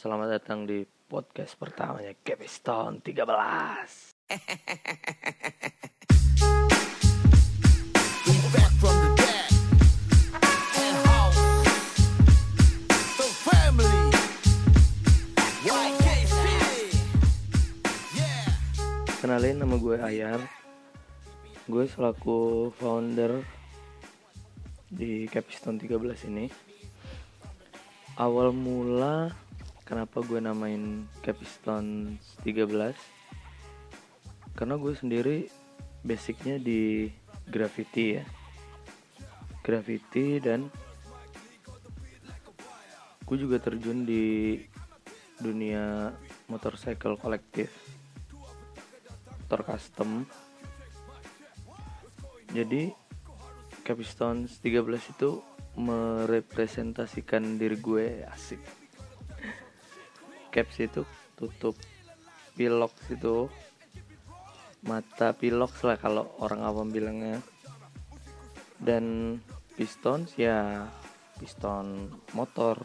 Selamat datang di podcast pertamanya Capiston 13 We back from the dead. And house. The family. YK City. Yeah. Kenalin nama gue Ayar Gue selaku founder di Capiston 13 ini Awal mula kenapa gue namain Capiston 13 Karena gue sendiri basicnya di graffiti ya. Graffiti dan gue juga terjun di dunia motorcycle kolektif. Motor custom. Jadi Capstones 13 itu merepresentasikan diri gue asik caps itu tutup pilok itu. Mata pilok lah kalau orang awam bilangnya. Dan pistons ya piston motor.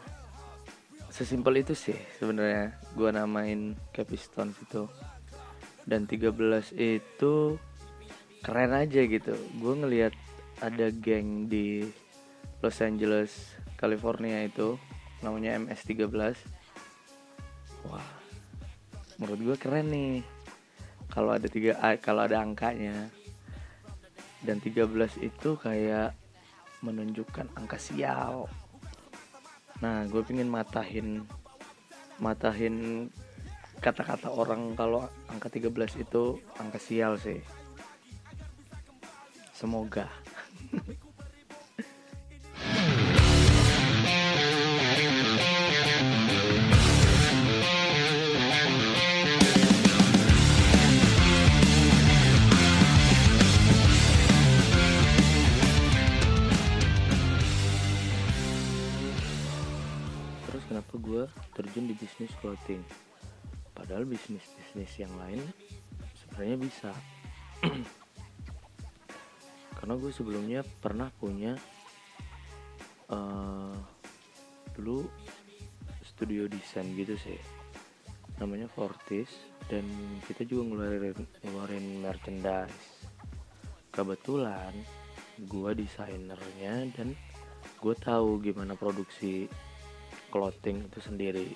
Sesimpel itu sih sebenarnya gue namain Capstone itu dan 13 itu keren aja gitu. Gue ngelihat ada geng di Los Angeles California itu namanya MS13 wah menurut gue keren nih. Kalau ada tiga a- kalau ada angkanya. Dan 13 itu kayak menunjukkan angka sial. Nah gue pengen matahin matahin kata-kata orang kalau angka 13 itu angka sial sih. Semoga gue terjun di bisnis clothing. Padahal bisnis bisnis yang lain sebenarnya bisa. Karena gue sebelumnya pernah punya eh, dulu studio desain gitu sih. Namanya Fortis dan kita juga ngeluarin ngeluarin merchandise. Kebetulan gue desainernya dan gue tahu gimana produksi clothing itu sendiri.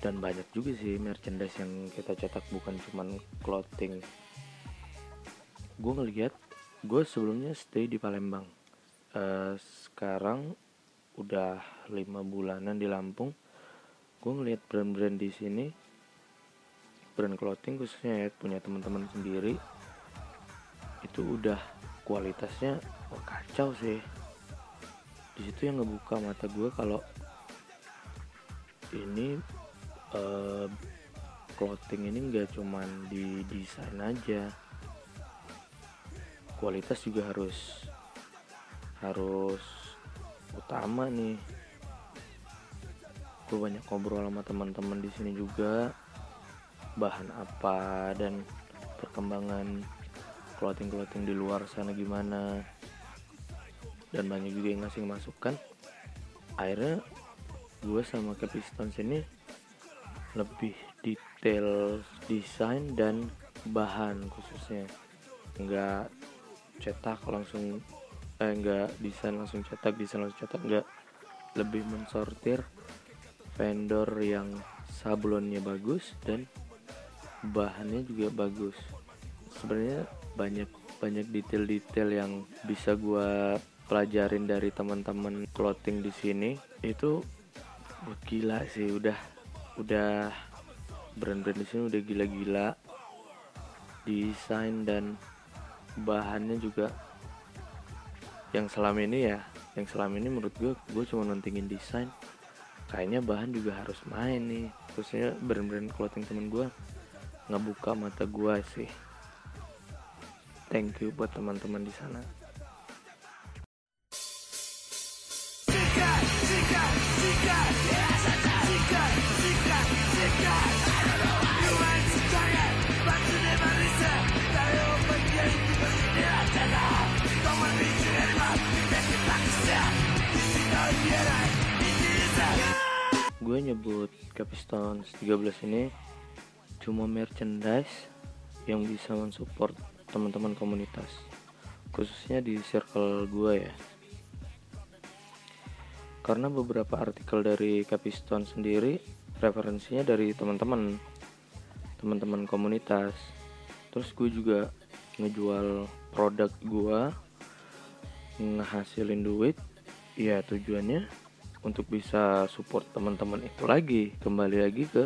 Dan banyak juga sih merchandise yang kita cetak bukan cuman clothing. Gue ngeliat gue sebelumnya stay di Palembang. Eh, sekarang udah lima bulanan di Lampung. Gue ngeliat brand-brand di sini brand clothing khususnya ya punya teman-teman sendiri itu udah kualitasnya wah, kacau sih. Di situ yang ngebuka mata gue kalau ini eh, clothing ini nggak cuman di desain aja. Kualitas juga harus harus utama nih. Gue banyak ngobrol sama teman-teman di sini juga bahan apa dan perkembangan clothing clothing di luar sana gimana. Dan banyak juga yang ngasih masukan. Akhirnya gue sama Capistons ini lebih detail desain dan bahan khususnya. Nggak cetak langsung eh nggak desain langsung cetak desain langsung cetak nggak lebih mensortir vendor yang sablonnya bagus dan bahannya juga bagus. Sebenarnya banyak banyak detail-detail yang bisa gua pelajarin dari teman-teman clothing di sini. Itu wah, gila sih udah udah brand-brand di sini udah gila-gila. Desain dan bahannya juga yang selama ini ya yang selama ini menurut gue gue cuma nontingin desain. Kayaknya bahan juga harus main nih. Khususnya brand-brand clothing temen gue ngebuka mata gue sih. Thank you buat teman-teman di sana gue nyebut Capistone 13 ini cuma merchandise yang bisa mensupport teman-teman komunitas khususnya di circle gue ya. Karena beberapa artikel dari Capistone sendiri referensinya dari teman-teman teman-teman komunitas. Terus gue juga ngejual produk gue ngehasilin duit ya tujuannya untuk bisa support teman-teman itu lagi kembali lagi ke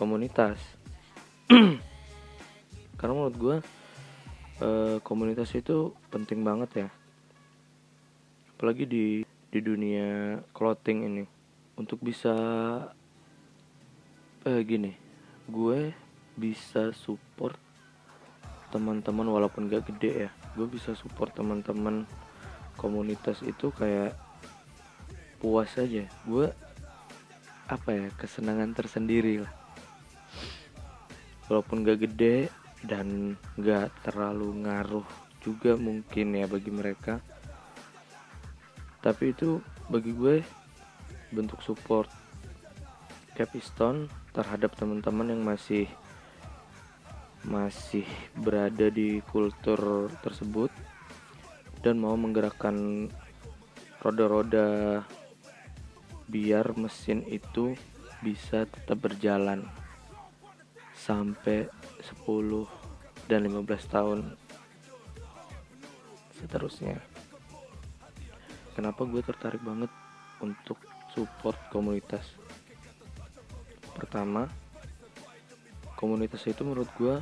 komunitas. Karena menurut gue eh, komunitas itu penting banget ya. Apalagi di di dunia clothing ini. Untuk bisa eh gini. Gue bisa support teman-teman walaupun gak gede ya. Gue bisa support teman-teman komunitas itu kayak puas aja. Gue apa ya kesenangan tersendiri lah. Walaupun gak gede dan gak terlalu ngaruh juga mungkin ya bagi mereka. Tapi itu bagi gue bentuk support Capistone terhadap teman-teman yang masih masih berada di kultur tersebut dan mau menggerakkan roda-roda biar mesin itu bisa tetap berjalan sampai 10 dan 15 tahun seterusnya. Kenapa gue tertarik banget untuk support komunitas pertama komunitas itu menurut gue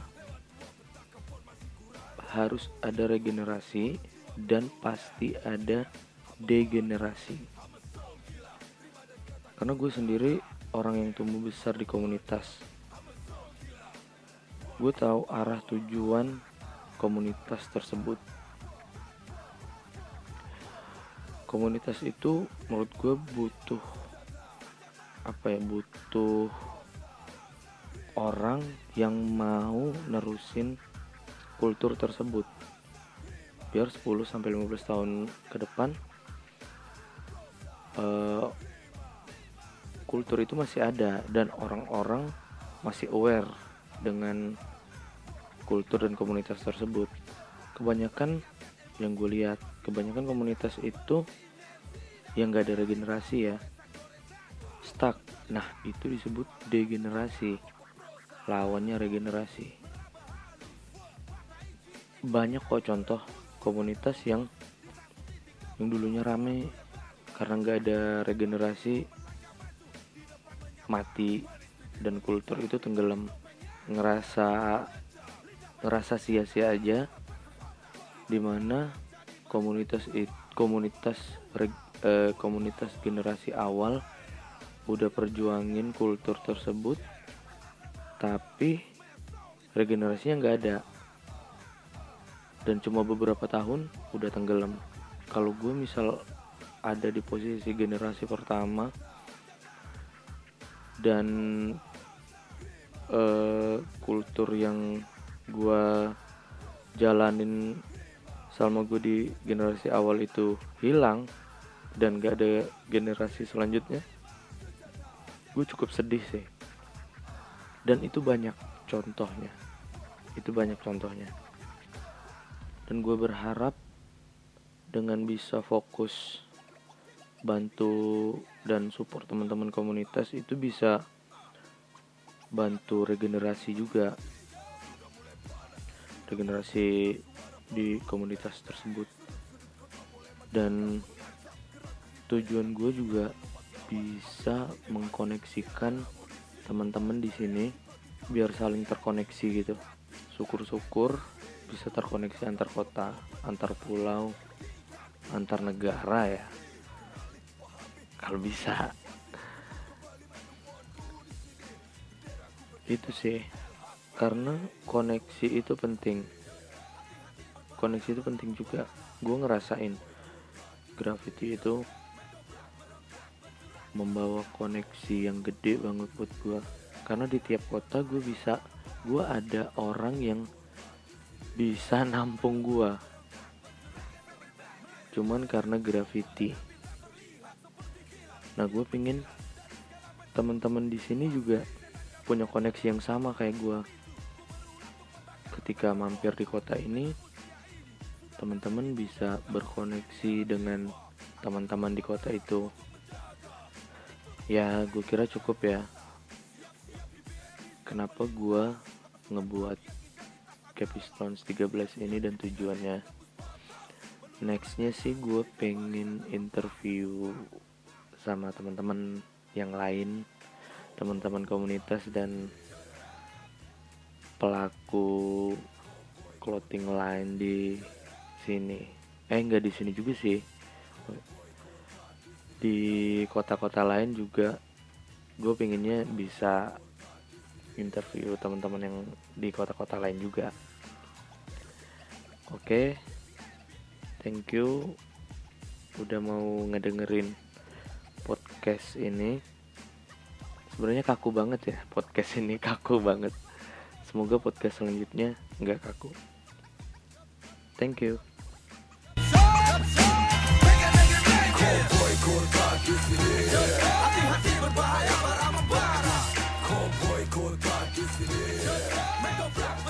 harus ada regenerasi dan pasti ada degenerasi. Karena gue sendiri orang yang tumbuh besar di komunitas. Gue tahu arah tujuan komunitas tersebut. Komunitas itu menurut gue butuh apa ya butuh orang yang mau nerusin kultur tersebut. Biar 10 sampai 15 tahun ke depan eh, kultur itu masih ada dan orang-orang masih aware dengan kultur dan komunitas tersebut. Kebanyakan yang gue lihat kebanyakan komunitas itu yang gak ada regenerasi ya stuck nah itu disebut degenerasi. Lawannya regenerasi. Banyak kok contoh komunitas yang yang dulunya rame karena nggak ada regenerasi mati dan kultur itu tenggelam. Ngerasa ngerasa sia-sia aja di mana komunitas it, komunitas eh, komunitas generasi awal udah perjuangin kultur tersebut tapi regenerasinya nggak ada. Dan cuma beberapa tahun udah tenggelam. Kalau gue misal ada di posisi generasi pertama dan eh, kultur yang gue jalanin selama gue di generasi awal itu hilang dan gak ada generasi selanjutnya gue cukup sedih sih. Dan itu banyak contohnya. Itu banyak contohnya. Dan gue berharap dengan bisa fokus bantu dan support teman-teman komunitas itu bisa bantu regenerasi juga. Regenerasi di komunitas tersebut. Dan tujuan gue juga bisa mengkoneksikan teman-teman di sini biar saling terkoneksi gitu. Syukur-syukur bisa terkoneksi antar kota antar pulau antar negara ya. Kalau bisa. Itu sih. Karena koneksi itu penting. Koneksi itu penting juga. Gue ngerasain graffiti itu membawa koneksi yang gede banget buat gue karena di tiap kota gue bisa gue ada orang yang bisa nampung gue cuman karena graffiti. Nah gue pingin teman-teman di sini juga punya koneksi yang sama kayak gue ketika mampir di kota ini teman-teman bisa berkoneksi dengan teman-teman di kota itu ya gue kira cukup ya. Kenapa gue ngebuat Capistons 13 ini dan tujuannya? Nextnya sih gue pengen interview sama teman-teman yang lain teman-teman komunitas dan pelaku clothing line di sini. Eh enggak di sini juga sih di kota-kota lain juga gue pengennya bisa interview teman-teman yang di kota-kota lain juga. Oke thank you udah mau ngedengerin podcast ini. Sebenarnya kaku banget ya podcast ini kaku banget. Semoga podcast selanjutnya nggak kaku. Thank you Kur ka dy file. Ati hati për baja para më para. Ko boj kur ka dy file. Me do vrak